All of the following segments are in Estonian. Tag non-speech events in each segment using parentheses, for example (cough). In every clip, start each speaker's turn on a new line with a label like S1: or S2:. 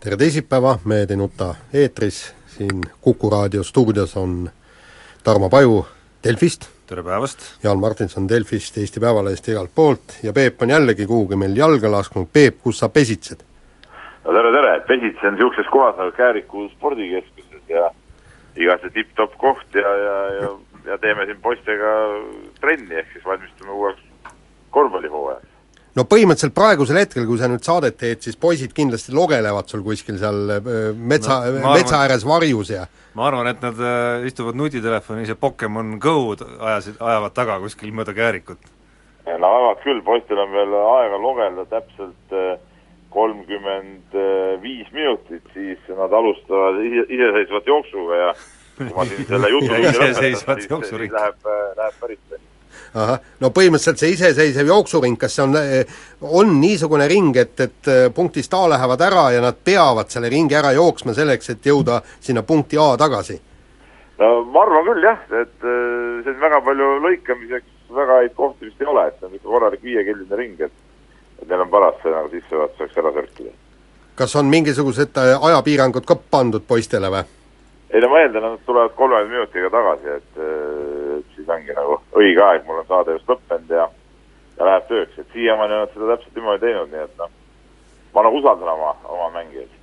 S1: Tere teisipäeva, Mehed ei nuta eetris, siin Kuku raadio stuudios on Tarmo Paju Delfist,
S2: tere päevast!
S1: Jaan Martinson Delfist, Eesti Päevalehest ja igalt poolt ja Peep on jällegi kuhugi meil jalga lasknud, Peep, kus sa pesitsed?
S3: no tere, tere, pesitsen niisuguses kohas nagu Kääriku spordikeskuses ja igati tipp-topp koht ja, ja, ja, ja teeme siin poistega trenni, ehk siis valmistume uueks korvpallihooajaks.
S1: No põhimõtteliselt praegusel hetkel, kui sa nüüd saadet teed, siis poisid kindlasti logelevad sul kuskil seal öö, metsa
S2: No,
S1: metsa ääres varjus ja
S2: ma arvan, et nad äh, istuvad nutitelefonis ja Pokemon Go-d ajasid, ajavad taga kuskil mööda käärikut.
S3: no vaevalt küll, poistel on veel aega logelda täpselt äh, kolmkümmend viis minutit, siis nad alustavad ise, iseseisvat jooksuga ja kui ma siin selle jutu (laughs)
S2: iseseisvat jooksuringi.
S3: läheb, läheb päris
S1: ahah, no põhimõtteliselt see iseseisev jooksuring, kas see on, on niisugune ring, et, et äh, punktist A lähevad ära ja nad peavad selle ringi ära jooksma selleks, et jõuda sinna punkti A tagasi?
S3: no ma arvan küll jah, et äh, siin väga palju lõikamiseks väga häid kohti vist ei ole, et see on ikka korralik viiekilline ring, et et neil on paras see nagu sissejuhatuseks ära sörkida.
S1: kas on mingisugused ajapiirangud ka pandud poistele või?
S3: ei no ma eeldan, et nad tulevad kolmekümne minutiga tagasi, et siis ongi nagu õige aeg, mul on saade just lõppenud ja ja läheb tööks, et siiamaani on nad seda täpselt niimoodi teinud, nii et noh, ma nagu usaldan oma, oma mängijaid.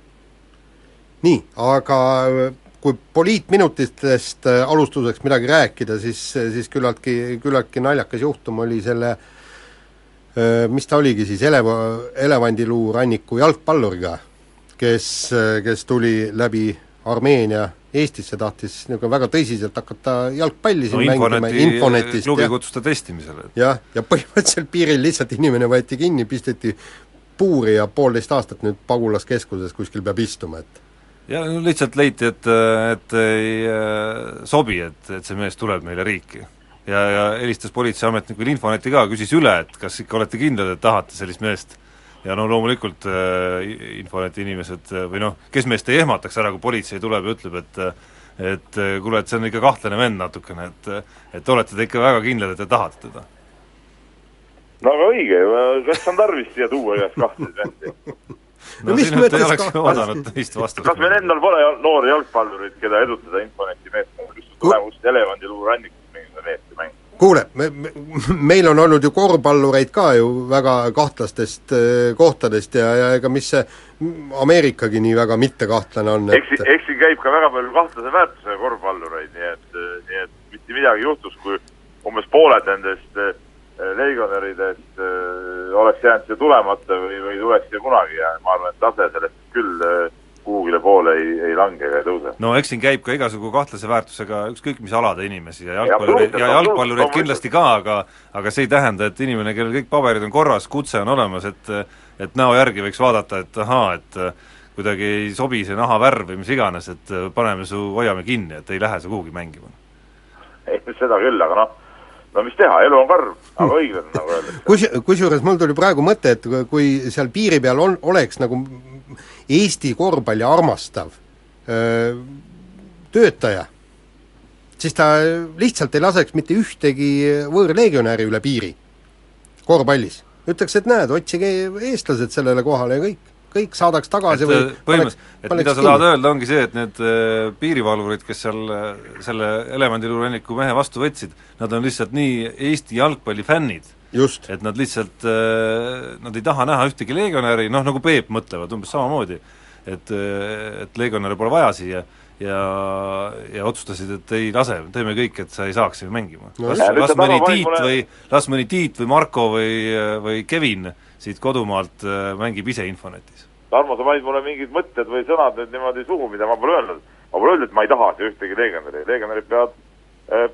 S1: nii, aga äh, kui poliitminutitest äh, alustuseks midagi rääkida, siis, siis küllaltki, küllaltki naljakas juhtum oli selle äh, mis ta oligi siis, eleva, elevandiluu ranniku jalgpalluriga, kes, kes tuli läbi Armeenia Eestisse, tahtis niisugune väga tõsiselt hakata jalgpalli siin
S2: no
S1: mängima
S2: Infoneti
S1: Infonetist
S2: klubi
S1: jah,
S2: kutsus ta testimisele.
S1: jah, ja põhimõtteliselt piiril lihtsalt inimene võeti kinni, pisteti puuri ja poolteist aastat nüüd pagulaskeskuses kuskil peab istuma, et
S2: ja no lihtsalt leiti, et, et ei äh, sobi, et, et see mees tuleb meile riiki. ja, ja helistas politseiametnikule Infoneti ka, küsis üle, et kas ikka olete kindlad, et tahate sellist meest. Ja no loomulikult äh, Infoneti inimesed äh, või noh, kes meist ei ehmataks ära, kui politsei tuleb ja ütleb, et et äh, kuule, et see on ikka kahtlane vend natukene, et et olete te ikka väga kindlad, et te tahate teda?
S3: no aga õige, kas on tarvis siia tuua igast kahtlaseid vendi? (laughs)
S1: No
S2: no
S1: mis mõttes
S2: vastust.
S3: kas meil endal pole noori jalgpallureid, keda edutada Infoneti meeskonda, kes tulevad elevandiluu rannikult mingisugune Eesti mäng?
S1: Kuule, me, me, meil on olnud ju korvpallureid ka ju väga kahtlastest äh, kohtadest ja, ja ega mis see Ameerikagi nii väga mittekahtlane on,
S3: eks,
S1: et
S3: eks siin käib ka väga palju kahtlase väärtusega korvpallureid, nii et, nii et mitte midagi juhtus, kui umbes pooled nendest äh, legionäridest äh, oleks jäänud siia tulemata või, või tuleks siia kunagi ja ma arvan, et tase sellest küll äh, kuhugile poole ei, ei lange ega ei tõuse.
S2: no eks siin käib ka igasugu kahtlase väärtusega ükskõik mis alade inimesi ja
S3: Ja
S2: jalgpallureid
S3: absoluutselt,
S2: ja jalgpallureid kindlasti ka, aga aga see ei tähenda, et inimene, kellel kõik paberid on korras, kutse on olemas, et et näo järgi võiks vaadata, et ahaa, et kuidagi ei sobi see nahavärv või mis iganes, et paneme su, hoiame kinni, et ei lähe sa kuhugi mängima.
S3: ei, seda küll, aga noh, no mis teha, elu on karm, aga õiglane, nagu öeldakse.
S1: kus, kusjuures mul tuli praegu mõte, et kui seal piiri peal on, oleks nagu Eesti korvpalli armastav öö, töötaja, siis ta lihtsalt ei laseks mitte ühtegi võõrlegionäri üle piiri korvpallis. ütleks, et näed, otsige eestlased sellele kohale ja kõik, kõik saadaks tagasi
S2: et
S1: või
S2: põhimõtteliselt, et mida sa tahad öelda, ongi see, et need äh, piirivalvurid, kes seal äh, selle elevandiluuranniku mehe vastu võtsid, nad on lihtsalt nii Eesti jalgpallifännid,
S1: just,
S2: et nad lihtsalt, nad ei taha näha ühtegi legionäri, noh nagu Peep mõtlevad umbes samamoodi, et, et legionäre pole vaja siia. Ja, ja otsustasid, et ei lase, teeme kõik, et sa ei saaks siin mängima.
S1: No
S2: las las mõni Tiit
S3: pole-
S2: või, las mõni Tiit või Marko või, või Kevin siit kodumaalt äh, mängib ise Infonetis.
S3: Tarmo, sa panid mulle mingid mõtted või sõnad nüüd niimoodi suhu, mida ma pole öelnud. ma pole öelnud, et ma ei taha siia ühtegi legionäri, legionärid peavad,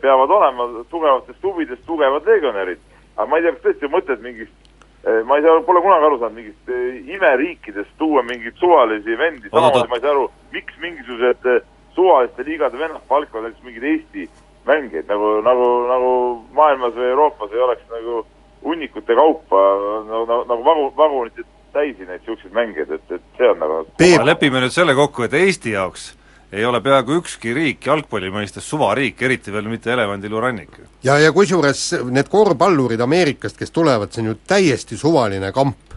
S3: peavad olema tugevatest huvidest tugevad legionärid. Aga ma ei tea, kas tõesti on mõtet mingist Eh, ma ei saa, pole kunagi aru saanud mingist eh, imeriikidest tuua mingeid suvalisi vendi, samamoodi ma ei saa aru, miks mingisugused eh, suvaliste liigade vennad palkavad näiteks mingeid Eesti mängijaid nagu, nagu, nagu maailmas või Euroopas ei oleks nagu hunnikute kaupa nagu, nagu, nagu vagu, vagunite täisi neid niisuguseid mängijaid, et, et see on nagu
S2: Peep, lepime nüüd selle kokku, et Eesti jaoks ei ole peaaegu ükski riik jalgpalli mõistes suvariik, eriti veel mitte elevandiluurannik.
S1: ja, ja kusjuures need korvpallurid Ameerikast, kes tulevad, see on ju täiesti suvaline kamp.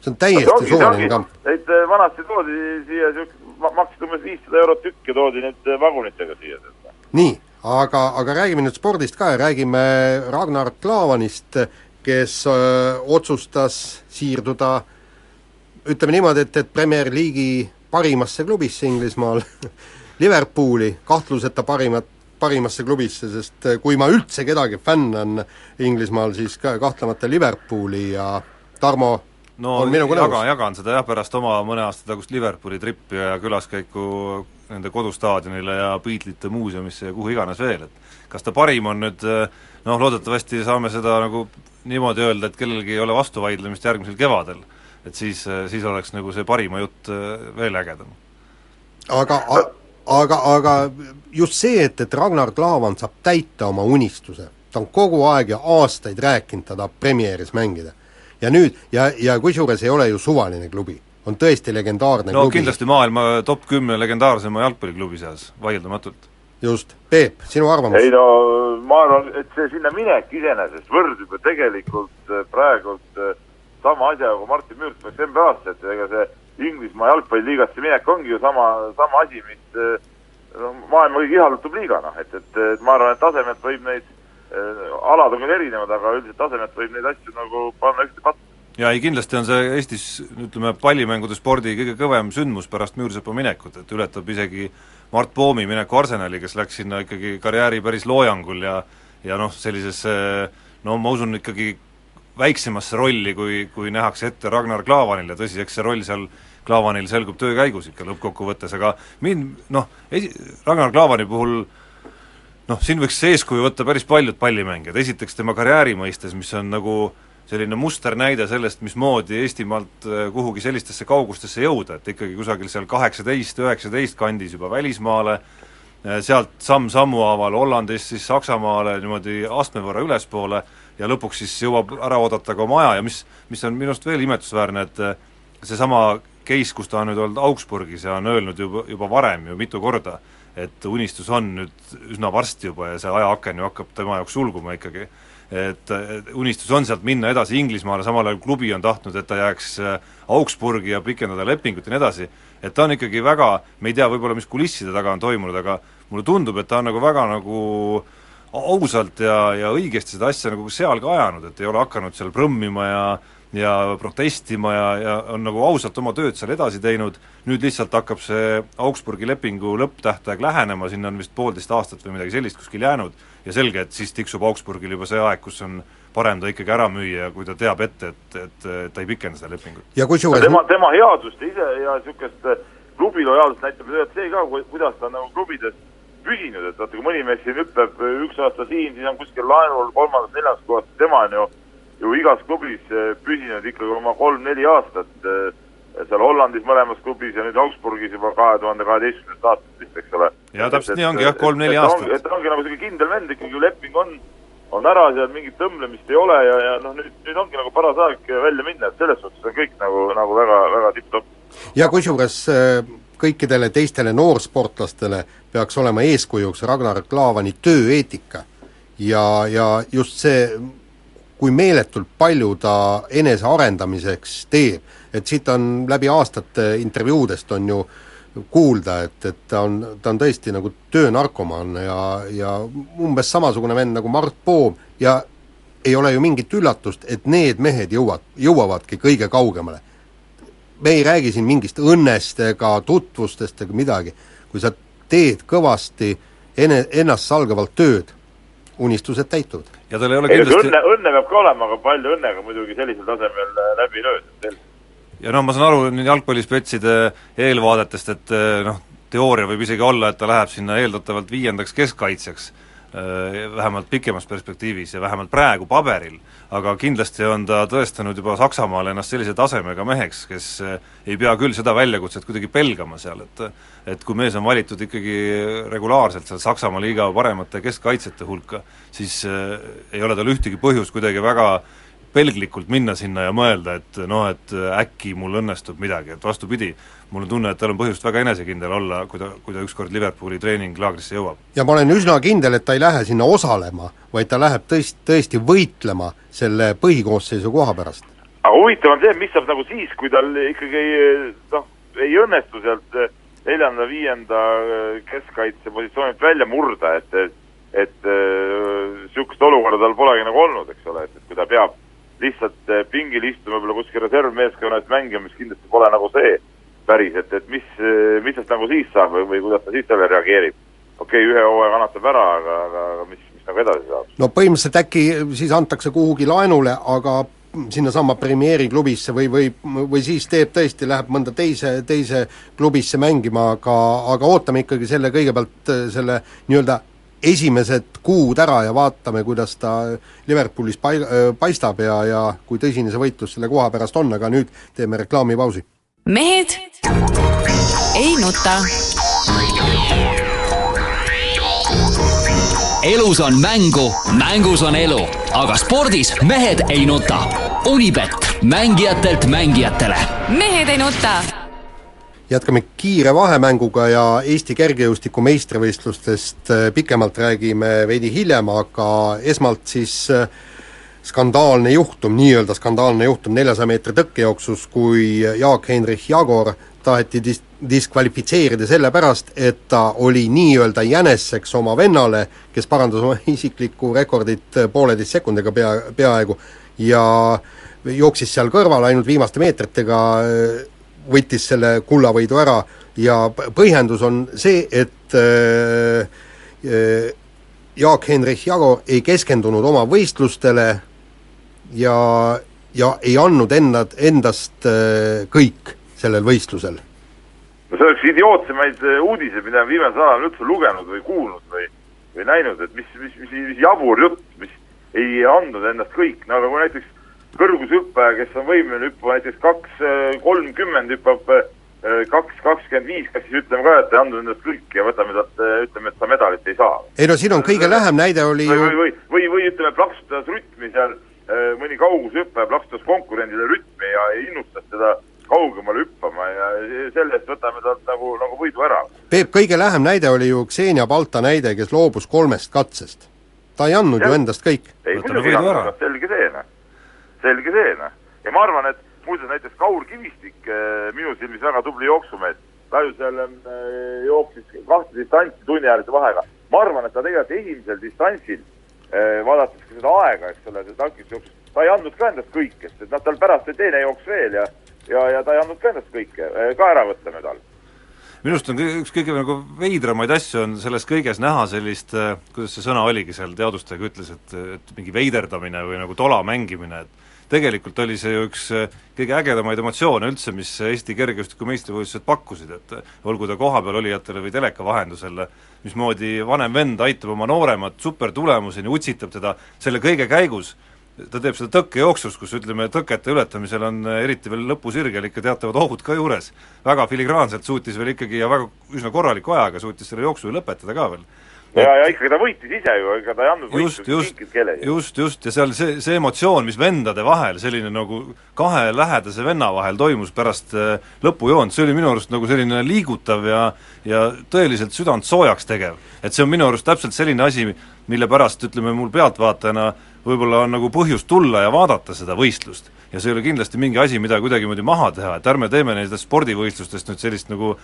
S1: see on täiesti
S3: ongi,
S1: suvaline kamp.
S3: Neid äh, vanasti toodi siia niisugune, maksid umbes viissada eurot tükk ja toodi need äh, vagunitega siia.
S1: nii, aga, aga räägime nüüd spordist ka ja räägime Ragnar Klavanist, kes öö, otsustas siirduda ütleme niimoodi, et, et Premier League'i parimasse klubisse Inglismaal (laughs) Liverpooli, kahtluseta parimat, parimasse klubisse, sest kui ma üldse kedagi fännan Inglismaal, siis ka kahtlemata Liverpooli ja Tarmo
S2: no
S1: on minuga nõus.
S2: jagan seda jah, pärast oma mõne aasta tagust Liverpooli trippi ja külaskäiku nende kodustaadionile ja Beatlesite muuseumisse ja kuhu iganes veel, et kas ta parim on nüüd noh, loodetavasti saame seda nagu niimoodi öelda, et kellelgi ei ole vastuvaidlemist järgmisel kevadel. et siis, siis oleks nagu see parima jutt veel ägedam.
S1: aga, aga, aga just see, et, et Ragnar Klavan saab täita oma unistuse, ta on kogu aeg ja aastaid rääkinud, ta tahab Premieris mängida. ja nüüd, ja, ja kusjuures ei ole ju suvaline klubi, on tõesti legendaarne
S2: no
S1: klubi.
S2: kindlasti maailma top kümne legendaarsema jalgpalliklubi seas, vaieldamatult.
S1: just, Peep, sinu arvamus?
S3: ei no ma arvan, et see sinna minek iseenesest võrdub ju tegelikult äh, praegult äh, sama asja, kui Martin Mürk läks NBA-sse, et ega see Inglismaa jalgpalliliigasse minek ongi ju sama, sama asi, mis äh, no maailma kõige ihaldatum liiga, noh, et, et, et ma arvan, et tasemelt võib neid äh,, alad on küll erinevad, aga üldiselt tasemelt võib neid asju nagu panna ühte patta.
S2: ja ei, kindlasti on see Eestis ütleme, pallimängude spordi kõige kõvem sündmus pärast Müürsepa minekut, et ületab isegi Mart Poomi mineku Arsenali, kes läks sinna ikkagi karjääri päris loojangul ja ja noh, sellisesse no ma usun ikkagi väiksemasse rolli, kui, kui nähakse ette Ragnar Klavanile, tõsi, eks see roll seal Klavanil selgub töö käigus ikka lõppkokkuvõttes, aga mind noh, esi-, Ragnar Klavani puhul noh, siin võiks eeskuju võtta päris paljud pallimängijad, esiteks tema karjääri mõistes, mis on nagu selline musternäide sellest, mismoodi Eestimaalt äh, kuhugi sellistesse kaugustesse jõuda, et ikkagi kusagil seal kaheksateist, üheksateist kandis juba välismaale, äh, sealt samm-sammu haaval Hollandist siis Saksamaale niimoodi astme võrra ülespoole ja lõpuks siis jõuab ära oodata ka oma aja ja mis, mis on minu arust veel imetlusväärne, et äh, seesama case, kus ta on nüüd olnud Augsburgis ja on öelnud juba, juba varem ju mitu korda, et unistus on nüüd üsna varsti juba ja see ajaaken ju hakkab tema jaoks sulguma ikkagi. Et, unistus on sealt minna edasi Inglismaale, samal ajal klubi on tahtnud, et ta jääks äh, Augsburgi ja pikendada lepingut ja nii edasi, et ta on ikkagi väga, me ei tea võib-olla, mis kulisside taga on toimunud, aga mulle tundub, et ta on nagu väga nagu ausalt ja, ja õigesti seda asja nagu seal ka ajanud, et ei ole hakanud seal prõmmima ja ja protestima ja, ja on nagu ausalt oma tööd seal edasi teinud, nüüd lihtsalt hakkab see Augsburgi lepingu lõpptähtaeg lähenema, sinna on vist poolteist aastat või midagi sellist kuskil jäänud, ja selge, et siis tiksub Augsburgil juba see aeg, kus on parem ta ikkagi ära müüa ja kui ta teab ette, et, et, et ta ei pikenda seda lepingut.
S1: ja kusjuures
S3: tema, tema headust ise ja niisugust klubi lojaalsust näitab see ka, kuidas ta on nagu klubides püsinud, et vaata, kui mõni mees siin hüppab üks aasta siin, siis on kuskil laenul kolmandas-neljandas kohas, tema on ju ju igas klubis püsinud ikkagi oma kolm-neli aastat, seal Hollandis mõlemas klubis ja nüüd Augsburgis juba kahe tuhande kaheteistkümnendast aastast vist, eks ole.
S2: jaa, täpselt nii ongi jah, kolm-neli aastat.
S3: et ta ongi nagu selline kindel vend ikkagi, leping on, on ära, seal mingit tõmblemist ei ole ja, ja noh, nüüd, nüüd ongi nagu paras aeg välja minna, et selles suhtes on kõik nagu, nagu väga, väga tipp-topp.
S1: ja kusjuures kõikidele teistele noorsportlastele peaks olema eeskujuks Ragnar Klavani tööeetika. ja, ja just see kui meeletult palju ta enesearendamiseks teeb, et siit on läbi aastate intervjuudest on ju kuulda, et, et ta on, ta on tõesti nagu töönarkomaan ja, ja umbes samasugune vend nagu Mart Poom ja ei ole ju mingit üllatust, et need mehed jõuavad, jõuavadki kõige kaugemale. me ei räägi siin mingist õnnest ega tutvustest ega midagi, kui sa teed kõvasti ene, ennastsalgavalt tööd, unistused täituvad.
S2: ja tal ei ole kindlasti
S3: õnne, õnne peab ka olema, aga palju õnnega muidugi sellisel tasemel äh, läbi lööda.
S2: ja noh, ma saan aru nüüd jalgpallispetside eelvaadetest, et eh, noh, teooria võib isegi olla, et ta läheb sinna eeldatavalt viiendaks keskkaitsjaks, vähemalt pikemas perspektiivis ja vähemalt praegu paberil, aga kindlasti on ta tõestanud juba Saksamaal ennast sellise tasemega meheks, kes ei pea küll seda väljakutset kuidagi pelgama seal, et et kui mees on valitud ikkagi regulaarselt seal Saksamaa liiga paremate keskkaitsjate hulka, siis ei ole tal ühtegi põhjust kuidagi väga pelglikult minna sinna ja mõelda, et noh, et äkki mul õnnestub midagi, et vastupidi, mul on tunne, et tal on põhjust väga enesekindel olla, kui ta, kui ta ükskord Liverpooli treeninglaagrisse jõuab.
S1: ja ma olen üsna kindel, et ta ei lähe sinna osalema, vaid ta läheb tõest-, tõesti võitlema selle põhikoosseisu koha pärast.
S3: aga huvitav on see, mis saab nagu siis, kui tal ikkagi noh, ei õnnestu sealt neljanda-viienda keskkaitse positsioonilt välja murda, et et et niisugust olukorda tal polegi nagu olnud, eks ole, et, et kui ta peab lihtsalt eh, pingil istuma võib-olla kuskil reservmeeskonnas mängima, mis kindlasti pole nagu see päris, et, et mis, eh, mis tast nagu siis saab või, või kuidas ta siis sellele reageerib. okei okay,, ühe hooaja kannatab ära, aga, aga, aga mis, mis nagu edasi saab?
S1: no põhimõtteliselt äkki siis antakse kuhugi laenule, aga sinnasamma Premieri klubisse või, või, või siis teeb tõesti, läheb mõnda teise, teise klubisse mängima, aga, aga ootame ikkagi selle kõigepealt selle nii-öelda esimesed kuud ära ja vaatame, kuidas ta Liverpoolis pai-, paistab ja, ja kui tõsine see võitlus selle koha pärast on, aga nüüd teeme reklaamipausi.
S4: mehed ei nuta.
S5: elus on mängu, mängus on elu, aga spordis mehed ei nuta. Unibet, mängijatelt mängijatele.
S4: mehed ei nuta
S1: jätkame kiire vahemänguga ja Eesti kergejõustiku meistrivõistlustest äh, pikemalt räägime veidi hiljem, aga esmalt siis äh, skandaalne juhtum, nii-öelda skandaalne juhtum neljasaja meetri tõkkejooksus, kui Jaak-Heinrich Jagor taheti dis-, diskvalifitseerida sellepärast, et ta oli nii-öelda jäneseks oma vennale, kes parandas oma (laughs) isiklikku rekordit äh, pooleteist sekundiga pea, peaaegu, ja jooksis seal kõrval ainult viimaste meetritega võttis selle kullavõidu ära ja põhjendus on see, et äh, äh, Jaak-Henrich Jagor ei keskendunud oma võistlustele ja, ja ei andnud ennad, endast äh, kõik sellel võistlusel.
S3: no see oleks idiootsemaid äh, uudiseid, mida ma viimasel ajal üldse lugenud või kuulnud või või näinud, et mis, mis, mis, mis jabur jutt, mis ei andnud endast kõik, no aga kui näiteks kõrgushüppaja, kes on võimeline hüppama näiteks kaks kolmkümmend, hüppab kaks kakskümmend viis, kas siis ütleme ka, et ei andnud endast kõik ja võtame talt, ütleme, et ta medalit ei saa?
S1: ei no siin on kõige lähem näide oli
S3: või, või, või, või, või ütleme, plaksutas rütmi seal, mõni kaugushüppaja plaksutas konkurendile rütmi ja innustas teda kaugemale hüppama ja selle eest võtame talt nagu, nagu võidu ära.
S1: Peep, kõige lähem näide oli ju Xenia Balta näide, kes loobus kolmest katsest. ta ei andnud ja. ju endast kõik.
S3: ei, muidugi ei andnud, selge see, noh selge see, noh. ja ma arvan, et muuseas näiteks Kaur Kivistik äh,, minu silmis väga tubli jooksumees, ta ju seal äh, jooksis kahte distantsi tunniäärse vahega. ma arvan, et ta tegelikult esimesel distantsil äh,, vaadates ka seda aega, eks ole, see takistusjooksus, ta ei andnud ka endast kõike, sest noh, tal pärast oli teine jooks veel ja ja, ja ta ei andnud ka endast kõike ka ära võtta medal
S2: minu arust on üks kõige nagu veidramaid asju on selles kõiges näha sellist, äh, kuidas see sõna oligi seal teadustega ütles, et, et mingi veiderdamine või nagu tola mängimine, et tegelikult oli see ju üks äh, kõige ägedamaid emotsioone üldse, mis Eesti kergejõustiku meistrivõistlused pakkusid, et äh, olgu ta kohapeal olijatele või teleka vahendusel, mismoodi vanem vend aitab oma nooremat supertulemuseni, utsitab teda selle kõige käigus, ta teeb seda tõkkejooksus, kus ütleme, tõkete ületamisel on äh, eriti veel lõpusirgel ikka teatavad ohud ka juures. väga filigraanselt suutis veel ikkagi ja väga üsna korraliku ajaga suutis selle jooksu lõpetada ka veel
S3: ja, ja ikkagi ta võitis ise ju, ega ta ei andnud
S2: just, just, just, just, ja seal see, see emotsioon, mis vendade vahel, selline nagu kahe lähedase venna vahel toimus pärast äh, lõpujoont, see oli minu arust nagu selline liigutav ja ja tõeliselt südant soojaks tegev. et see on minu arust täpselt selline asi, mille pärast, ütleme, mul pealtvaatajana võib-olla on nagu põhjust tulla ja vaadata seda võistlust. ja see ei ole kindlasti mingi asi, mida kuidagimoodi maha teha, et ärme teeme nendest spordivõistlustest nüüd sellist nagu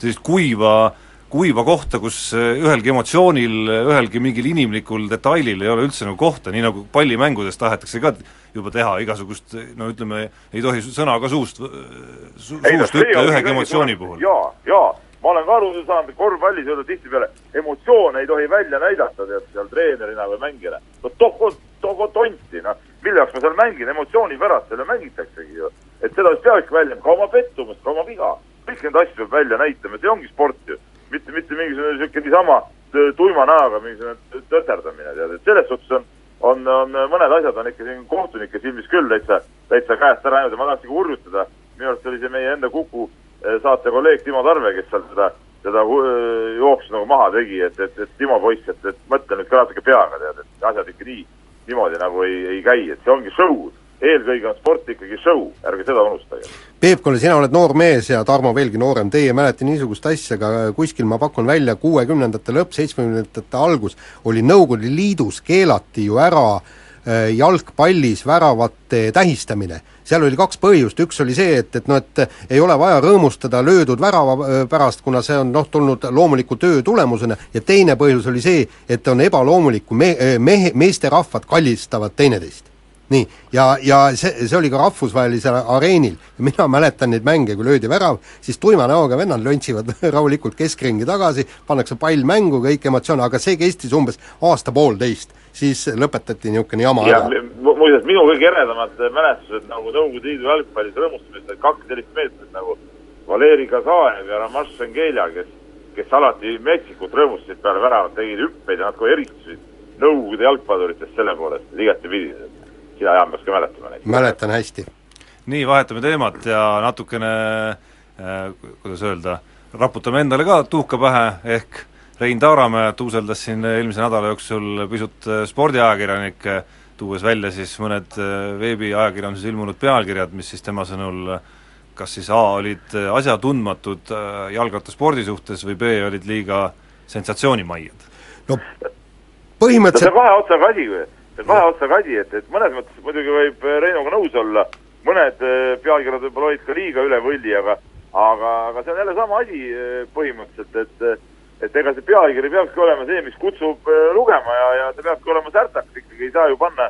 S2: sellist kuiva kuiva kohta, kus eh, ühelgi emotsioonil, ühelgi mingil inimlikul detailil ei ole üldse nagu kohta, nii nagu pallimängudes tahetakse ka juba teha igasugust no ütleme, ei tohi sõna ka suust, su, suust ütle ühegi emotsiooni puhul.
S3: jaa, jaa, ma olen ka aru saanud, korvpallis öelda tihtipeale, emotsioone ei tohi välja näidata, tead, seal treenerina või mängijana. no tohku, tohku tonti, noh, mille jaoks ma seal mängin, emotsiooni pärast seal ju mängitaksegi ju. et seda peabki välja, ka oma pettumust, ka oma viga. kõiki neid asju peab välja näitama, see ongi sport ju mitte, mitte mingisugune niisugune niisama tuima näoga mingisugune töterdamine, tead, et selles suhtes on on, on mõned asjad on ikka siin kohtunike silmis küll täitsa, täitsa käest ära läinud ja ma tahaks nagu hurjutada, minu arust oli see meie enda Kuku saate kolleeg Timo Tarve, kes seal seda, seda eh, jooksu nagu maha tegi, et, et, et Timo poiss, et, et mõtle nüüd ka natuke peaga, tead, et asjad ikka nii, niimoodi nagu ei, ei käi, et see ongi show. eelkõige on sport ikkagi show, ärge seda unustage.
S1: Peep Kolle, sina oled noor mees ja Tarmo veelgi noorem, teie ei mäleta niisugust asja, aga kuskil ma pakun välja, kuuekümnendate lõpp, seitsmekümnendate algus oli Nõukogude Liidus keelati ju ära äh, jalgpallis väravate tähistamine. seal oli kaks põhjust, üks oli see, et, et noh, et ei ole vaja rõõmustada löödud värava äh, pärast, kuna see on noh, tulnud loomuliku töö tulemusena, ja teine põhjus oli see, et on ebaloomulik, kui me-, mehe, meesterahvad kallistavad teineteist nii, ja, ja see, see oli ka rahvusvahelisel areenil. mina mäletan neid mänge, kui löödi värav, siis tuima näoga vennad lontsivad (laughs) rahulikult keskringi tagasi, pannakse pall mängu, kõik emotsioon, aga see kestis umbes aasta-poolteist. siis lõpetati niisugune jama
S3: ja
S1: ära.
S3: mu- muuseas, minu kõige eredamad mälestused nagu Nõukogude Liidu jalgpallis rõõmustamist, et kaks sellist meetrit nagu Valeri Kazaev ja Ramash Sengelja, kes, kes alati metsikult rõõmustasid peale väravat, tegid hüppeid ja nad kohe eristusid Nõukogude jalgpalluritest selle poolest, igatepidi. Sina, Jaan, peaks ka mäletama neid.
S1: mäletan hästi.
S2: nii, vahetame teemat ja natukene äh, kuidas öelda, raputame endale ka tuhka pähe, ehk Rein Taaramäe tuuseldas siin eelmise nädala jooksul pisut äh, spordiajakirjanikke, tuues välja siis mõned äh, veebiajakirjanduses ilmunud pealkirjad, mis siis tema sõnul kas siis A olid äh, asjatundmatud jalgrattaspordi suhtes või B olid liiga sensatsioonimaiad.
S1: no
S3: no see
S1: põhimõtteliselt
S3: on kahe otsaga asi, see on kahe otsaga asi, et, et mõnes mõttes muidugi võib Reinuga nõus olla, mõned eh, pealkirjad võib-olla olid ka liiga üle võlli, aga aga, aga see on jälle sama asi eh, põhimõtteliselt, et et ega see pealkiri peabki olema see, mis kutsub eh, lugema ja, ja ta peabki olema särtaks, ikkagi ei saa ju panna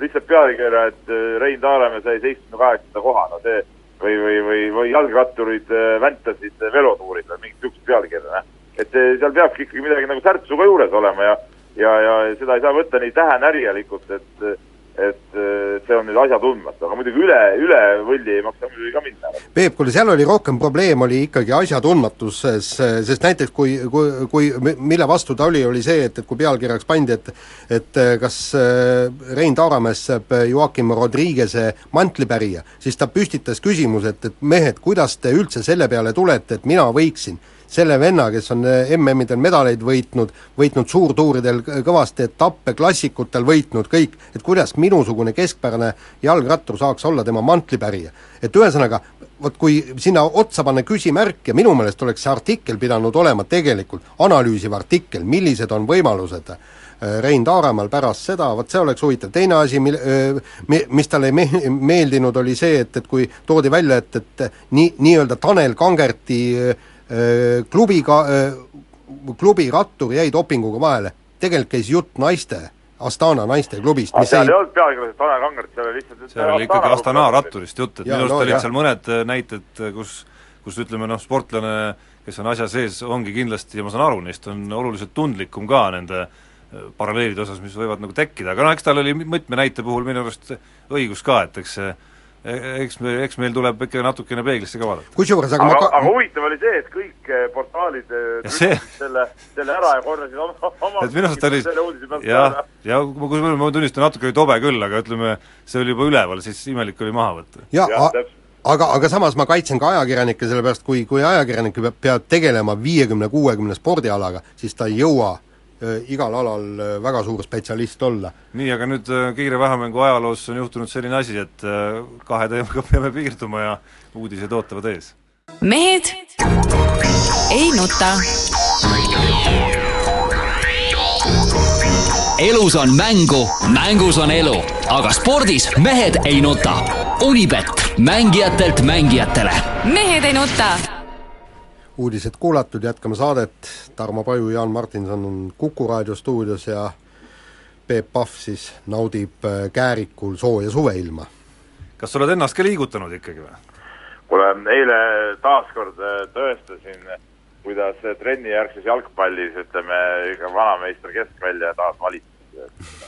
S3: lihtsalt pealkirja, et eh, Rein Taaramäe sai seitsmekümne kaheksanda koha, no see või, või, või, või jalgratturid eh, väntasid velotuuril või mingit niisugust pealkirja, noh. et eh, seal peabki ikkagi midagi nagu särtsu ka juures olema ja ja, ja seda ei saa võtta nii tähenärjelikult, et et see on nüüd asjatundmatu, aga muidugi üle, üle võlli ei maksa muidugi ka minna.
S1: Peep, kuule seal oli rohkem probleem, oli ikkagi asjatundmatuses, sest näiteks kui, kui, kui mille vastu ta oli, oli see, et, et kui pealkirjaks pandi, et et kas äh, Rein Taaramäest saab Joakim Rodriguez'e mantlipärija, siis ta püstitas küsimuse, et, et mehed, kuidas te üldse selle peale tulete, et mina võiksin selle venna, kes on äh, MM-idel medaleid võitnud, võitnud suurtuuridel kõvasti etappe, klassikutel võitnud kõik, et kuidas minusugune keskpärane jalgrattur saaks olla tema mantlipärija. et ühesõnaga, vot kui sinna otsa panna küsimärk ja minu meelest oleks see artikkel pidanud olema tegelikult analüüsiv artikkel, millised on võimalused äh, Rein Taaramäel pärast seda, vot see oleks huvitav, teine asi, mil-, mi-, mis talle ei me-, meeldinud, oli see, et, et kui toodi välja, et, et nii, nii-öelda Tanel Kangerti äh, klubiga, klubi rattur jäi dopinguga vahele. tegelikult käis jutt naiste, Astana naisteklubist, mis
S3: seal
S1: ei
S3: olnud pealkirjas Tanel Kangert, seal oli lihtsalt
S2: seal oli ikkagi Astana ratturist jutt, et
S1: Jaa,
S2: minu arust
S1: no
S2: olid
S1: jah.
S2: seal mõned äh, näited, kus kus ütleme noh, sportlane, kes on asja sees, ongi kindlasti ja ma saan aru, neist on oluliselt tundlikum ka nende äh, paralleelide osas, mis võivad nagu tekkida, aga noh, eks tal oli mitme näite puhul minu arust õigus ka, et eks see eks me, eks meil tuleb ikka natukene peeglisse ka vaadata.
S1: kusjuures aga,
S3: aga,
S1: ma
S3: aga
S1: ka-,
S3: huvitav oli see, et kõik eh, portaalid eh,
S2: Ja see-
S3: selle, selle ära ja korjasid oma, oma
S2: et minu arust oli jah ja ma kusjuures ma tunnistan, natuke oli tobe küll, aga ütleme, see oli juba üleval, siis imelik oli maha võtta.
S1: ja,
S3: jah,
S1: a-
S3: täpselt.
S1: aga, aga samas ma kaitsen ka ajakirjanikke, sellepärast kui, kui ajakirjanik peab, peab tegelema viiekümne, kuuekümne spordialaga, siis ta ei jõua igal alal äh, väga suur spetsialist olla.
S2: nii, aga nüüd äh, kiire vähemängu ajaloos on juhtunud selline asi, et äh, kahe teemaga (laughs) peame piirduma ja uudised ootavad ees.
S4: mehed ei nuta.
S5: elus on mängu, mängus on elu, aga spordis mehed ei nuta. Unibet, mängijatelt mängijatele.
S4: mehed ei nuta.
S1: Uudised kuulatud, jätkame saadet, Tarmo Paju, Jaan Martinson on Kuku raadio stuudios ja Peep Pahv siis naudib äh, Käärikul sooja suveilma.
S2: kas sa oled ennast ka liigutanud ikkagi või?
S3: kuule, eile taaskord eh, tõestasin, kuidas trennijärgses jalgpallis, ütleme, ikka vanameister keskvälja taas valitses.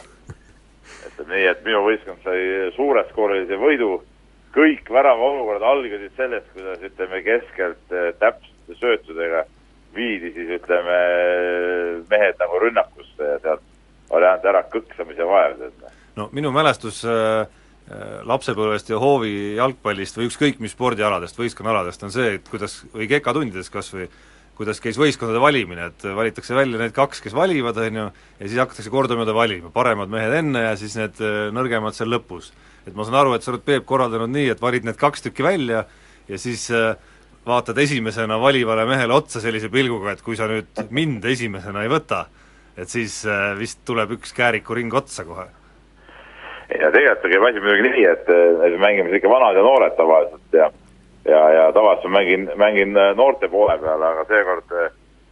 S3: ütleme nii, et minu võistkond sai suureskoorilise võidu, kõik väravaolukorrad algasid sellest, kuidas ütleme, keskelt eh, täpsete söötudega viidi siis ütleme, mehe mehed nagu rünnakusse ja sealt oli ainult ära kõksamise vajadus, et
S2: no minu mälestus äh, äh, lapsepõlvest ja hoovi jalgpallist või ükskõik mis spordialadest, võistkonnaaladest on see, et kuidas, või kekatundides kas või, kuidas käis võistkondade valimine, et valitakse välja need kaks, kes valivad, on ju, ja siis hakatakse kordamööda valima, paremad mehed enne ja siis need äh, nõrgemad seal lõpus. et ma saan aru, et sa oled, Peep, korraldanud nii, et valid need kaks tükki välja ja siis äh, vaatad esimesena valivale mehele otsa sellise pilguga, et kui sa nüüd mind esimesena ei võta, et siis äh, vist tuleb üks käärikuring otsa kohe.
S3: ja tegelikult käib asi muidugi nii, et, et me mängime ikka vanad ja noored tavaliselt ja ja, ja tavaliselt ma mängin, mängin äh, noorte poole peal, aga seekord,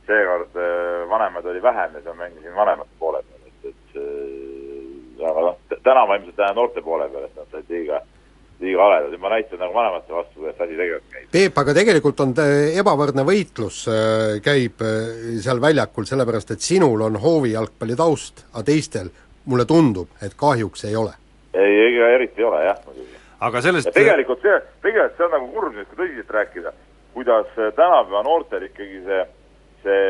S3: seekord äh, vanemaid oli vähem ja siis ma mängisin vanemate poole peal, et, et aga noh, täna ma ilmselt lähen noorte poole peale, et nad said liiga liiga haledad ja ma näitan nagu vanemate vastu, kuidas asi tegelikult käib.
S1: Peep, aga tegelikult on ebavõrdne võitlus äh, käib äh, seal väljakul, sellepärast et sinul on hoovijalgpalli taust, aga teistel mulle tundub, et kahjuks ei ole.
S3: ei, ega eriti ei ole jah, muidugi.
S2: aga sellest
S3: ja tegelikult see, tegelikult see on nagu kurb nüüd, kui tõsiselt rääkida, kuidas äh, tänapäeva noortel ikkagi see, see,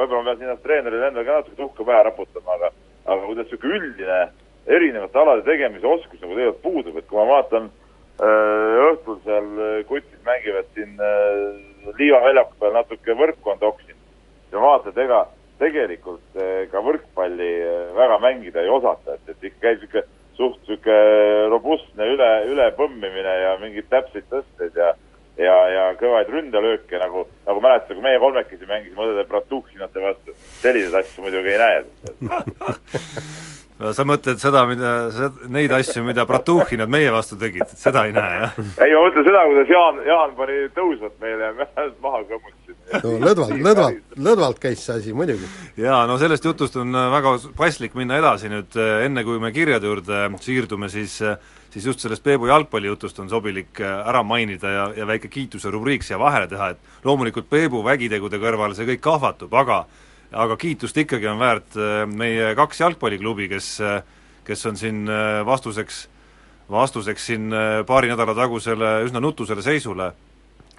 S3: võib-olla ma pean siin ennast treenerile endale ka natuke tuhka pähe raputama, aga aga kuidas niisugune üldine erinevate alade tegemise oskus nagu tegelikult puudub, et kui ma vaatan Äh, õhtul seal äh, kutid mängivad siin äh, Liiva väljaku peal natuke võrkkonda oksinud. ja vaatad, ega tegelikult ka võrkpalli väga mängida ei osata, et, et ikka käib niisugune suht niisugune robustne üle, ülepõmmimine ja mingeid täpseid tõsteid ja ja, ja kõvaid ründalööke, nagu, nagu mäletate, kui meie kolmekesi mängisime õdede Bratuhhinate vastu, selliseid asju muidugi ei näe
S2: sa mõtled seda, mida, neid asju, mida Bratuhhinad meie vastu tegid, seda ei näe, jah?
S3: ei, ma mõtlen seda, kuidas Jaan, Jaan pani tõusvat meile ja me maha kõmmutasime.
S1: no lõdvalt, lõdvalt, lõdvalt käis see asi muidugi.
S2: jaa, no sellest jutust on äh, väga paslik minna edasi nüüd, äh, enne kui me kirjade juurde siirdume, siis siis just sellest Peebu jalgpallijutust on sobilik äh, ära mainida ja, ja väike kiituse rubriik siia vahele teha, et loomulikult Peebu vägitegude kõrval see kõik kahvatub, aga aga kiitust ikkagi on väärt äh, meie kaks jalgpalliklubi, kes, äh, kes on siin äh, vastuseks, vastuseks siin paari nädala tagusele üsna nutusele seisule,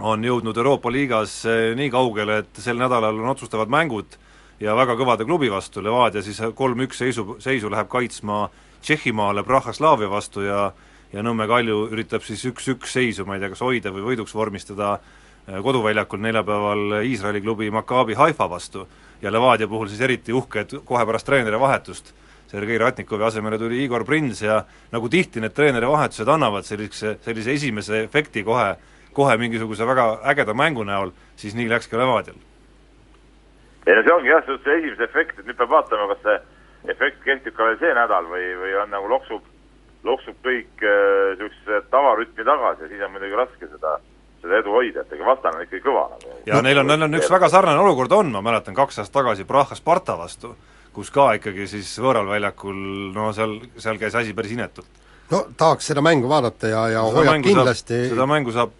S2: on jõudnud Euroopa liigas nii kaugele, et sel nädalal on otsustavad mängud ja väga kõvade klubi vastu, Levadia siis kolm-üks seisu, seisu läheb kaitsma Tšehhimaale Praha-Slaavia vastu ja ja Nõmme Kalju üritab siis üks-üks seisu, ma ei tea, kas hoida või võiduks vormistada koduväljakul neljapäeval Iisraeli klubi Maccabi Haifa vastu ja Levadia puhul siis eriti uhke, et kohe pärast treeneri vahetust Sergei Ratnikovi asemele tuli Igor Prins ja nagu tihti need treeneri vahetused annavad sellise, sellise esimese efekti kohe, kohe mingisuguse väga ägeda mängu näol, siis nii läks ka Levadial.
S3: ei no see ongi jah, see esimese efekt, et nüüd peab vaatama, kas see efekt kehtib ka veel see nädal või, või on nagu loksub, loksub kõik niisuguse äh, tavarütmi tagasi ja siis on muidugi raske seda seda edu hoida, et ega vastane on ikkagi kõva nagu.
S2: ja neil on, neil on üks väga sarnane olukord on, ma mäletan kaks aastat tagasi Praha Sparta vastu, kus ka ikkagi siis võõral väljakul no seal, seal käis asi päris inetult.
S1: no tahaks seda mängu vaadata ja, ja seda hoiab kindlasti
S2: saab, seda mängu saab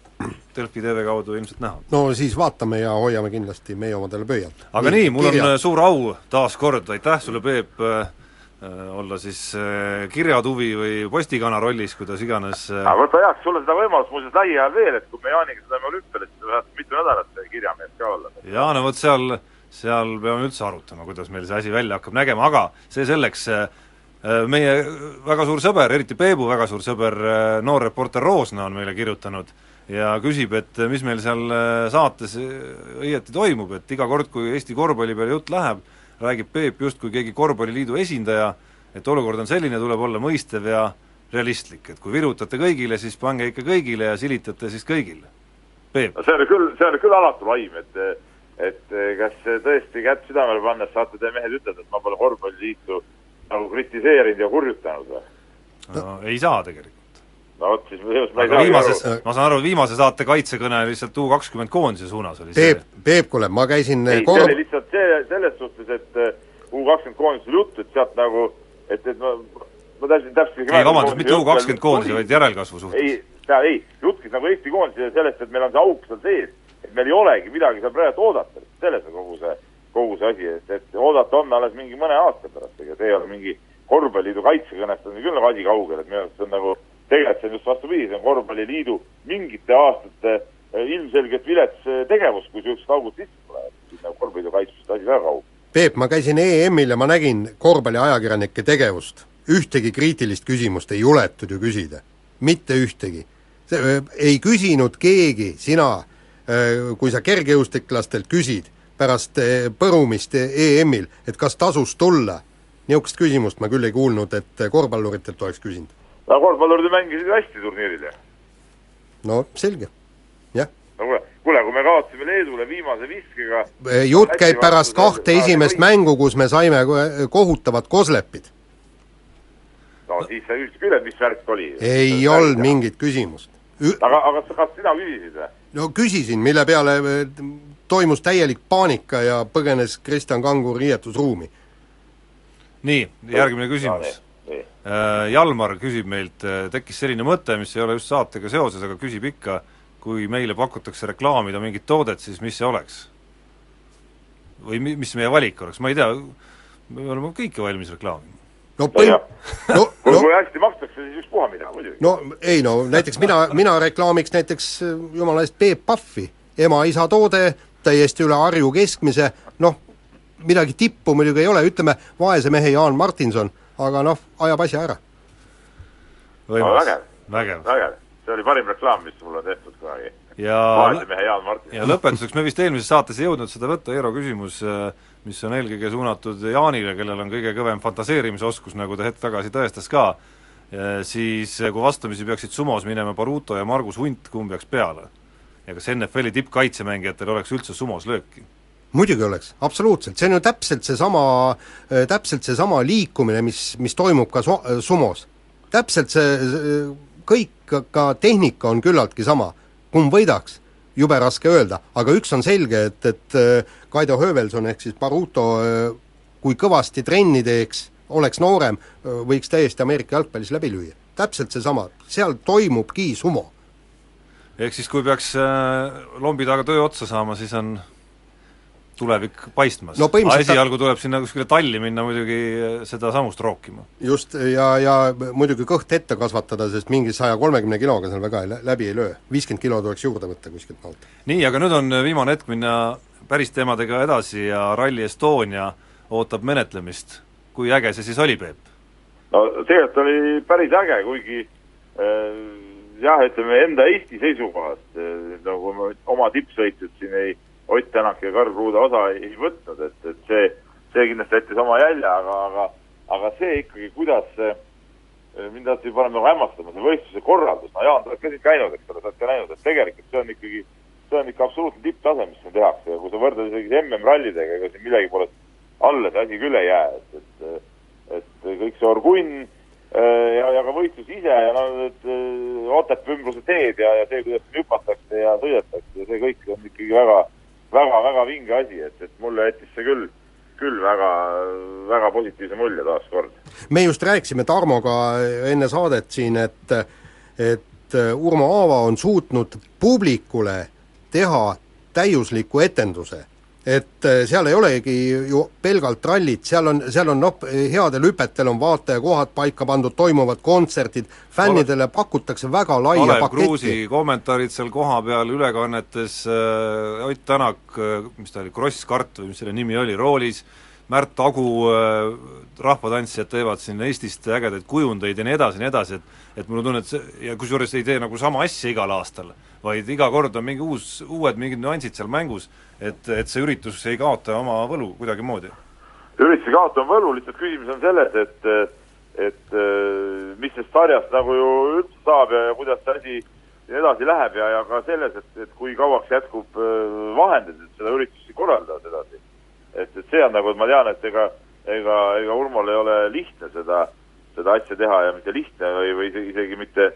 S2: Delfi tv kaudu ilmselt näha.
S1: no siis vaatame ja hoiame kindlasti meie omadele pöialt.
S2: aga nii, nii, mul kirja. on suur au taas kord, aitäh sulle, Peep äh,, Äh, olla siis äh, kirjatuvi või postikana rollis, kuidas iganes
S3: äh, aga võta heaks sulle seda võimalust muuseas lähiajal veel, et kui me Jaaniga sõidame olümpiale, siis sa saad mitu nädalat kirjamees ka olla.
S2: jaa, no vot seal, seal peame üldse arutama, kuidas meil see asi välja hakkab nägema, aga see selleks, meie väga suur sõber, eriti Peebu väga suur sõber, noor reporter Roosna on meile kirjutanud ja küsib, et mis meil seal saates õieti toimub, et iga kord, kui Eesti korvpalli peale jutt läheb, räägib Peep justkui keegi korvpalliliidu esindaja, et olukord on selline, tuleb olla mõistev ja realistlik, et kui virutate kõigile, siis pange ikka kõigile ja silitate siis kõigile. Peep?
S3: no see oli küll, see oli küll alatu laim, et et kas tõesti kätt südamele pannes saate te mehed ütelda, et ma pole korvpalliliitu nagu kritiseerinud ja hurjutanud või?
S2: no ei saa tegelikult
S3: no vot, siis ma
S2: ei saa viimases, ma saan aru, viimase saate kaitsekõne lihtsalt U kakskümmend koondise suunas oli
S1: Peep, see. Peep, kuule, ma käisin
S3: ei kor..., see oli lihtsalt see, selles suhtes, et U kakskümmend koondisel juttu, et sealt nagu, et, et ma, ma täpselt, täpselt
S2: ei vabandust, mitte U kakskümmend koondise, vaid järelkasvu suhtes.
S3: ei, ta ei, jutt käis nagu Eesti koondise sellest, et meil on see auk seal sees, et meil ei olegi midagi seal praegu oodata, selles on kogu see, kogu see asi, et, et oodata on alles mingi mõne aasta pärast, ega see ei ole mingi korvpalliliidu kaitsekõnest on küll nagu asi kaugel, et minu arust see on nagu tegelikult see on just vastupidi, see on korvpalliliidu mingite aastate eh, ilmselgelt vilets eh, tegevus, kui niisugused augud sisse tulevad, siis nagu korvpalliliidu kaitsmisest asi väga kaugel.
S1: Peep, ma käisin EM-il ja ma nägin korvpalliajakirjanike tegevust. ühtegi kriitilist küsimust ei juletud ju küsida. mitte ühtegi. see, ei küsinud keegi, sina, kui sa kergejõustiklastelt küsid pärast eh, põrumist EM-il, et kas tasus tulla, niisugust küsimust ma küll ei kuulnud, et korvpalluritelt oleks küsinud.
S3: No korvpallurid mängisid hästi turniiril ju.
S1: no selge, jah
S3: no kuule, kuule, kui me kaotasime Leedule viimase viskega
S1: jutt käib pärast kahte esimest mängu, kus me saime ko- kohutavad koslepid.
S3: no siis sa ütlesid küll, et mis värk oli.
S1: ei olnud mingit küsimust.
S3: aga, aga kas sina küsisid või?
S1: no küsisin, mille peale eh, toimus täielik paanika ja põgenes Kristjan Kangur riietusruumi.
S2: nii, järgmine küsimus. Äh, Jalmar küsib meilt, tekkis selline mõte, mis ei ole just saatega seoses, aga küsib ikka, kui meile pakutakse reklaamida mingit toodet, siis mis see oleks? või mi-, mis meie valik oleks, ma ei tea, me oleme kõike valmis reklaamima.
S1: no põhi-,
S3: ja.
S1: no,
S3: kui,
S1: no
S3: kui hästi makstakse, siis ükspuha mida, muidugi.
S1: no ei no näiteks mina, mina reklaamiks näiteks eh, jumala eest Peep Pahvi, ema-isa toode, täiesti üle Harju keskmise, noh, midagi tippu muidugi ei ole, ütleme vaese mehe Jaan Martinson, aga noh, ajab asja ära.
S3: No vägev.
S2: vägev.
S3: vägev, see oli parim reklaam, mis mul on tehtud kunagi.
S2: ja
S3: vaese mehe Jaan Martin.
S2: ja lõpetuseks, me vist eelmises saates ei jõudnud seda võtta, Eero küsimus, mis on eelkõige suunatud Jaanile, kellel on kõige kõvem fantaseerimisoskus, nagu ta hetk tagasi tõestas ka, siis kui vastamisi peaksid sumos minema Baruto ja Margus Hunt, kumb jääks peale? ja kas NFL-i tippkaitsemängijatel oleks üldse sumos lööki?
S1: Muidugi oleks, absoluutselt, see on ju täpselt seesama, täpselt seesama liikumine, mis, mis toimub ka su-, sumos. täpselt see, kõik, ka tehnika on küllaltki sama. kumb võidaks, jube raske öelda, aga üks on selge, et, et Kaido Höövelson ehk siis Baruto kui kõvasti trenni teeks, oleks noorem, võiks täiesti Ameerika jalgpallis läbi lüüa. täpselt seesama, seal toimubki sumo.
S2: ehk siis kui peaks äh, lombi taga töö otsa saama, siis on tulevik paistmas
S1: No põhimõtteliselt ta-
S2: esialgu tuleb sinna kuskile talli minna muidugi sedasamust rookima.
S1: just, ja, ja muidugi kõht ette kasvatada, sest mingi saja kolmekümne kiloga seal väga ei, lä- läbi ei löö. viiskümmend kilo tuleks juurde võtta kuskilt maalt.
S2: nii, aga nüüd on viimane hetk minna päris teemadega edasi ja Rally Estonia ootab menetlemist. kui äge see siis oli, Peep?
S3: no tegelikult oli päris äge, kuigi äh, jah, ütleme enda Eesti seisukohast äh, nagu me oma tippsõitjad siin ei, Ott Tänak ja Karl Kruuda osa ei, ei võtnud, et, et see, see kindlasti jättis oma jälje, aga, aga aga see ikkagi, kuidas see mind alati paneb nagu hämmastama, see võistluse korraldus, no Jaan, sa oled ka siin käinud, eks ole, sa oled ka näinud, et tegelikult see on ikkagi, see on ikka absoluutne tipptase, mis siin tehakse ja kui sa võrdled isegi MM-rallidega, ega siin millegi poolest alla see asi küll ei jää, et, et et kõik see orgunn äh, ja, ja ka võistlus ise ja no need äh, Otepää ümbruse teed ja, ja see, kuidas hüpatakse ja sõidetakse ja see kõik on ikkagi väga, väga, väga vinge asi, et, et mulle jättis see küll, küll väga, väga positiivse mulje taaskord.
S1: me just rääkisime Tarmoga enne saadet siin, et et Urmo Aava on suutnud publikule teha täiusliku etenduse. Et seal ei olegi ju pelgalt rallit, seal on, seal on noh, headel hüpetel on vaatajakohad paika pandud, toimuvad kontserdid, fännidele pakutakse väga laia
S2: Kalev
S1: paketti.
S2: Kruusi kommentaarid seal kohapeal, ülekannetes äh, Ott Tänak äh,, mis ta oli, Krosskart või mis selle nimi oli, roolis, Märt Agu äh,, rahvatantsijad teevad siin Eestist ägedaid kujundeid ja nii edasi ja nii edasi, et et mul on tunne, et see, ja kusjuures ei tee nagu sama asja igal aastal, vaid iga kord on mingi uus, uued mingid nüansid seal mängus, et, et see üritus ei kaota oma võlu kuidagimoodi.
S3: ürituse kaotama võlu, lihtsalt küsimus on selles, et et mis sellest sarjast nagu ju üldse saab ja, ja kuidas see asi edasi läheb ja, ja ka selles, et, et kui kauaks jätkub äh, vahendeid, et seda üritust korraldada edasi. Et, et see on nagu, ma tean, et ega, ega, ega Urmol ei ole lihtne seda, seda asja teha ja mitte lihtne või, või isegi, mitte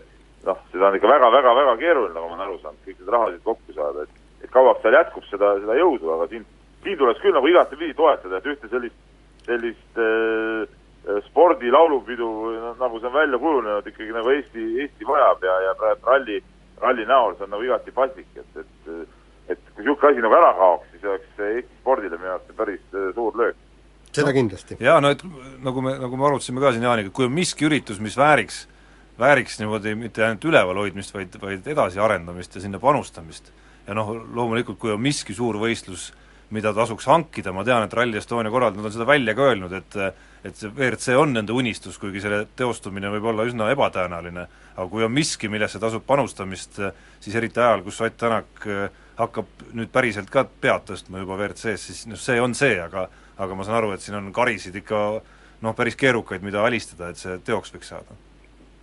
S3: noh, seda on ikka väga-väga-väga keeruline, nagu ma olen aru saanud, kõik need rahad kokku saada, et et kauaks seal jätkub seda, seda jõudu, aga siin, siin tuleks küll nagu igatepidi toetada, et ühte sellist, sellist äh, spordi laulupidu, nagu see on välja kujunenud, ikkagi nagu Eesti, Eesti vajab ja, ja praegu ralli, ralli näol see on nagu igati paslik, et et kui niisugune asi nagu ära kaoks, siis oleks Eesti spordile minu arvates päris äh, suur löök.
S1: seda kindlasti.
S2: jaa, no et nagu me, nagu me arutasime ka siin Jaaniga, kui on miski üritus, mis vääriks, vääriks niimoodi mitte ainult üleval hoidmist, vaid, vaid edasiarendamist ja sinna panustamist, ja noh, loomulikult kui on miski suur võistlus, mida tasuks hankida, ma tean, et Rally Estonia korraldajad on seda välja ka öelnud, et et see WRC on nende unistus, kuigi selle teostumine võib olla üsna ebatõenäoline, aga kui on miski, millesse tasub panustamist, siis eriti ajal, kus Ott Tänak hakkab nüüd päriselt ka pead tõstma juba WRC-s, siis noh, see on see, aga aga ma saan aru, et siin on karisid ikka noh, päris keerukaid, mida alistada, et see teoks võiks saada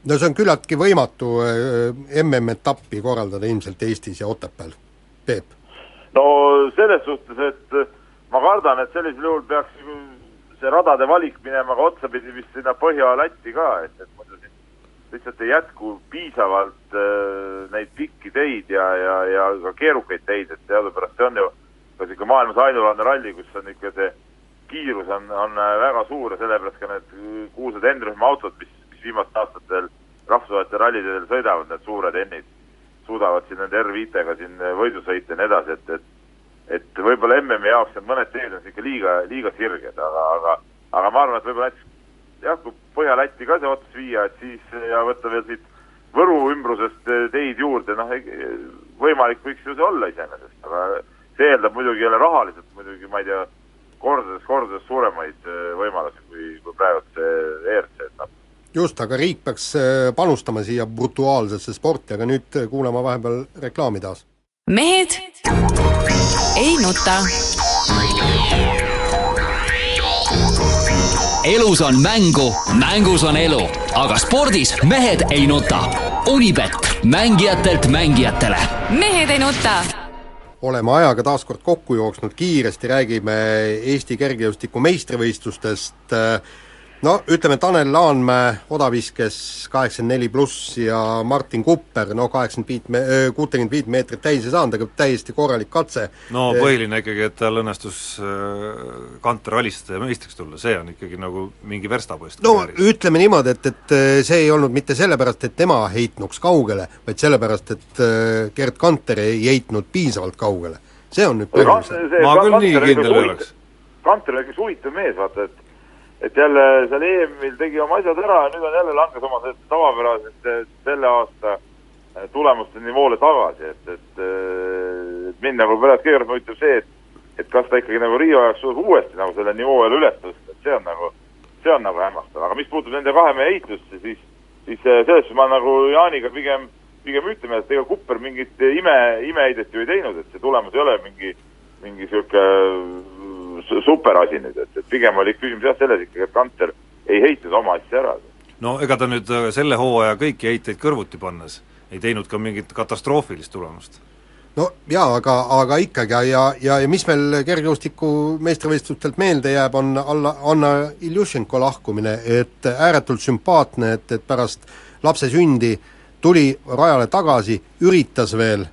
S1: no see on küllaltki võimatu äh, MM-etappi korraldada ilmselt Eestis ja Otepääl, Peep?
S3: no selles suhtes, et ma kardan, et sellisel juhul peaks see radade valik minema ka otsapidi vist sinna Põhja-Lätti ka, et, et muidu lihtsalt ei jätku piisavalt äh, neid pikki teid ja, ja, ja ka keerukaid teid, et teadupärast see on ju ka niisugune maailmas ainulaadne ralli, kus on ikka see kiirus on, on väga suur ja sellepärast ka need kuulsad N-rühma autod, mis, mis viimastel aastatel rahvusvahelistel rallidel sõidavad, need suured N-id, suudavad siin nende R5-ga siin võidu sõita ja nii edasi, et, et et võib-olla MM-i jaoks need mõned teed on ikka liiga, liiga sirged, aga, aga aga ma arvan, et võib-olla näiteks jah, kui Põhja-Lätti ka see ots viia, et siis ja võtta veel siit Võru ümbrusest teid juurde, noh, võimalik võiks ju see olla iseenesest, aga see eeldab muidugi jälle rahaliselt muidugi, ma ei tea, kordades, kordades suuremaid võimalusi kui, kui praegu see ERC etapp
S1: just, aga riik peaks panustama siia brutuaalsesse sporti, aga nüüd kuulame vahepeal reklaami taas.
S4: mehed ei nuta.
S5: Elus on mängu, mängus on elu, aga spordis mehed ei nuta. Unibet, mängijatelt mängijatele.
S4: mehed ei nuta
S1: oleme ajaga taas kord kokku jooksnud, kiiresti räägime Eesti kergejõustiku meistrivõistlustest äh, no ütleme, Tanel Laanmäe odaviskes kaheksakümmend neli pluss ja Martin Kupper, no kaheksakümmend viit me-, kuutekümmet viit meetrit täis ei saanud, aga täiesti korralik katse.
S2: no põhiline ikkagi, et tal õnnestus Kanter alistada ja meistriks tulla, see on ikkagi nagu mingi verstapost.
S1: no kääris. ütleme niimoodi, et, et see ei olnud mitte sellepärast, et tema heitnuks kaugele, vaid sellepärast, et Gerd Kanter ei heitnud piisavalt kaugele. see on nüüd
S2: põhjus. ma küll nii kindel ei oleks.
S3: Kanter on üks huvitav mees, vaata, et et jälle seal EM-il tegi oma asjad ära ja nüüd on jälle langes oma tavapärasest selle aasta äh, tulemuste nivoole tagasi, et, et, äh, et mind nagu pärast kõigepealt huvitab see, et et kas ta ikkagi nagu Riio jaoks suudab uuesti nagu selle nivoo jälle üles tõsta, et see on nagu, see on nagu hämmastav, aga mis puutub nende kahe mehe ehitusse, siis siis äh, selles suhtes ma nagu Jaaniga pigem, pigem ütleme, et ega Kupper mingit ime, imeheidet ju ei teinud, et see tulemus ei ole mingi, mingi niisugune superasi nüüd, et, et pigem oli küsimus jah selles ikkagi, et Kanter ei heitnud oma asja ära.
S2: no ega ta nüüd äh, selle hooaja kõiki heiteid kõrvuti pannes ei teinud ka mingit katastroofilist tulemust?
S1: no jaa, aga, aga ikkagi ja, ja, ja mis meil kergejõustiku meistrivõistlustelt meelde jääb, on alla, Anna Iljušenko lahkumine, et ääretult sümpaatne, et, et pärast lapse sündi tuli rajale tagasi, üritas veel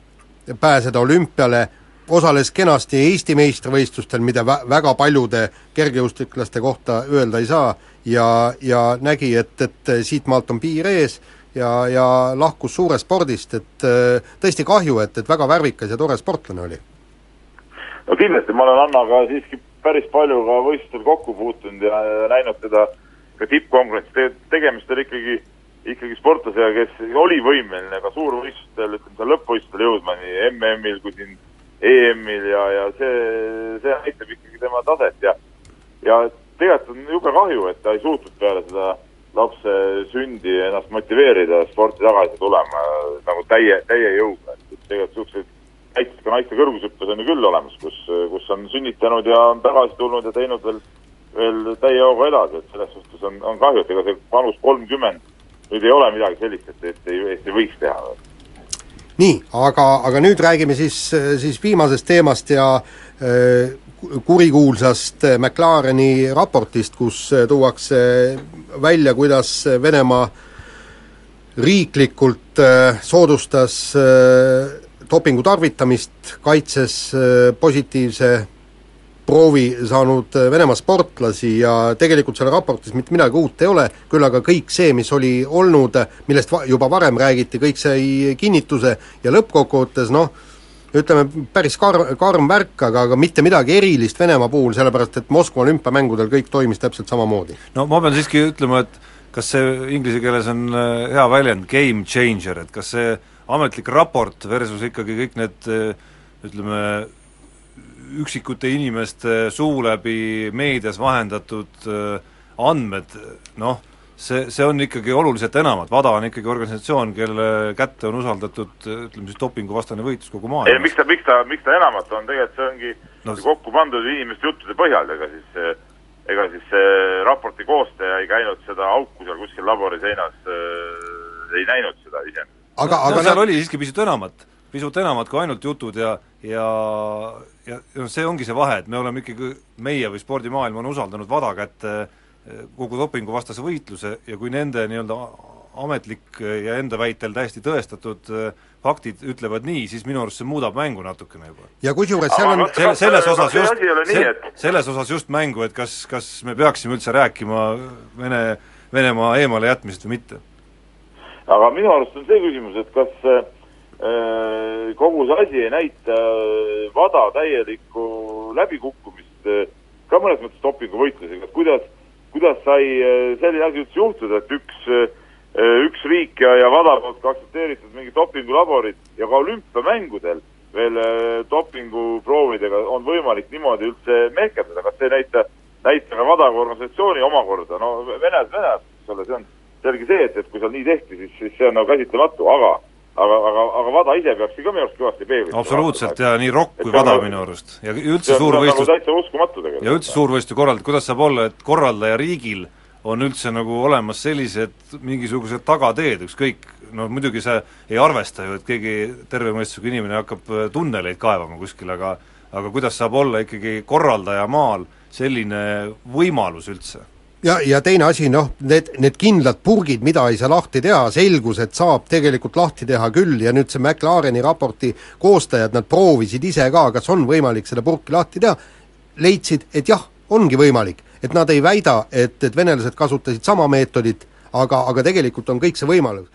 S1: pääseda olümpiale, osales kenasti Eesti meistrivõistlustel, mida vä-, väga paljude kergejõustiklaste kohta öelda ei saa, ja, ja nägi, et, et siitmaalt on piir ees ja, ja lahkus suurest spordist, et tõesti kahju, et, et väga värvikas ja tore sportlane oli.
S3: no kindlasti, ma olen Annaga siiski päris palju ka võistlustel kokku puutunud ja näinud teda ka tippkonkurentsi te, tegemist oli ikkagi ikkagi sportlasega, kes oli võimeline ka suurvõistlustel, ütleme seal lõppvõistlustel jõudma nii MM-il kui siin EM-il ja, ja see, see näitab ikkagi tema taset ja, ja tegelikult on jube kahju, et ta ei suutnud peale seda lapse sündi ennast motiveerida sporti tagasi tulema nagu täie, täie jõuga, et tegelikult niisuguseid näiteid ka naiste kõrgushüppes on ju küll olemas, kus, kus on sünnitanud ja on tagasi tulnud ja teinud veel, veel täie hooga edasi, et selles suhtes on, on kahju, et ega see vanus kolmkümmend nüüd ei ole midagi sellist, et, et ei, et ei võiks teha
S1: nii, aga, aga nüüd räägime siis, siis viimasest teemast ja äh, kurikuulsast McLareni raportist, kus tuuakse välja, kuidas Venemaa riiklikult äh, soodustas äh, dopingu tarvitamist, kaitses positiivse proovi saanud Venemaa sportlasi ja tegelikult seal raportis mitte midagi uut ei ole, küll aga kõik see, mis oli olnud, millest va-, juba varem räägiti, kõik sai kinnituse ja lõppkokkuvõttes noh, ütleme, päris kar-, karm värk, aga, aga mitte midagi erilist Venemaa puhul, sellepärast et Moskva olümpiamängudel kõik toimis täpselt samamoodi.
S2: no ma pean siiski ütlema, et kas see inglise keeles on äh, hea väljend, game changer, et kas see ametlik raport versus ikkagi kõik need äh, ütleme, üksikute inimeste suu läbi meedias vahendatud äh, andmed, noh, see, see on ikkagi oluliselt enamat, WADA on ikkagi organisatsioon, kelle kätte on usaldatud ütleme siis dopinguvastane võitlus kogu
S3: ei,
S2: maailmas.
S3: miks ta, miks ta, miks ta enamat on, tegelikult see ongi
S2: No
S3: no, kokku pandud inimeste juttude põhjal, ega siis eh, ega siis see raporti koostaja ei käinud seda auku seal kuskil labori seinas äh, ei näinud seda ise.
S1: aga,
S2: no,
S1: aga
S2: seal
S1: nad-
S2: oli siiski pisut enamat, pisut enamat kui ainult jutud ja ja ja noh, see ongi see vahe, et me oleme ikkagi, meie või spordimaailm on usaldanud WADA kätte eh, kogu dopinguvastase võitluse ja kui nende nii-öelda ametlik ja enda väitel täiesti tõestatud eh, faktid ütlevad nii, siis minu arust see muudab mängu natukene juba.
S1: ja kusjuures seal on
S2: selle, selles
S3: Kas-
S2: osas just,
S3: et-
S2: selles osas just mängu, et kas, kas me peaksime üldse rääkima Vene, Venemaa eemale jätmisest või mitte.
S3: aga minu arust on see küsimus, et kas kogu see asi ei näita äh, WADA täielikku läbikukkumist äh, ka mõnes mõttes dopinguvõitlusega, et kuidas, kuidas sai äh, selline asi üldse juhtuda, et üks äh, üks riik ja, ja WADA poolt ka aktsepteeritud mingid dopingulaborid ja ka olümpiamängudel veel äh, dopinguproovidega on võimalik niimoodi üldse mehkerdada, kas see ei näita, näita ka WADA kui organisatsiooni omakorda, no Venes, Venes, eks ole, see on selge see, et, et kui seal nii tehti, siis, siis see on nagu käsitlematu, aga aga, aga, aga WADA ise peakski ka minu arust kõvasti peeglisse
S2: absoluutselt ja nii ROK kui WADA
S3: nagu-
S2: minu arust ja üldse
S3: on nagu
S2: suurvõistlus
S3: täitsa uskumatu tegelikult.
S2: ja üldse suurvõistluste korraldajad, kuidas saab olla, et korraldaja riigil on üldse nagu olemas sellised mingisugused tagateed, ükskõik, no muidugi see ei arvesta ju, et keegi terve mõistusega inimene hakkab äh, tunneleid kaevama kuskil, aga aga kuidas saab olla ikkagi korraldaja maal selline võimalus üldse?
S1: Ja, ja teine asi, noh, need, need kindlad purgid, mida ei saa lahti teha, selgus, et saab tegelikult lahti teha küll. Ja nüüd see McLareni raporti koostajad, nad proovisid ise ka, kas on võimalik seda purki lahti teha, leidsid, et jah, ongi võimalik. et nad ei väida, et, et venelased kasutasid sama meetodit, aga, aga tegelikult on kõik see võimalus,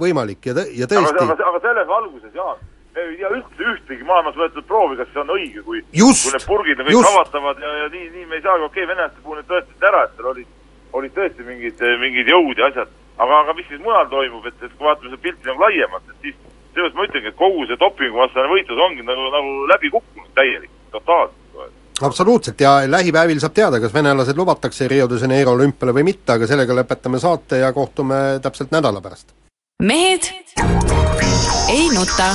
S1: võimalik. Ja tõ-, ja
S3: aga,
S1: tõesti
S3: aga, aga selles valguses, Jaan, ei tea üldse ühtegi maailmas võetud proovi, kas see on õige, kui
S1: Just,
S3: kui need purgid on kõik
S1: just.
S3: avatavad ja, ja nii, nii me ei saagi, okei okay,, venelaste puhul nüüd tõestati ära, et seal olid, olid tõesti mingid, mingid jõud ja asjad, aga, aga mis siis mujal toimub, et, et kui vaatame seda pilti nagu laiemalt, et siis seepärast ma ütlengi, et kogu see dopinguvastane võitlus ongi nagu, nagu läbi kukkunud täielikult, totaalselt.
S1: absoluutselt ja lähipäevil saab teada, kas venelased lubatakse Rio de Janeiro olümpiale või mitte, aga sellega lõpetame saate ja kohtume täpselt nädala pärast.
S4: mehed ei nuta.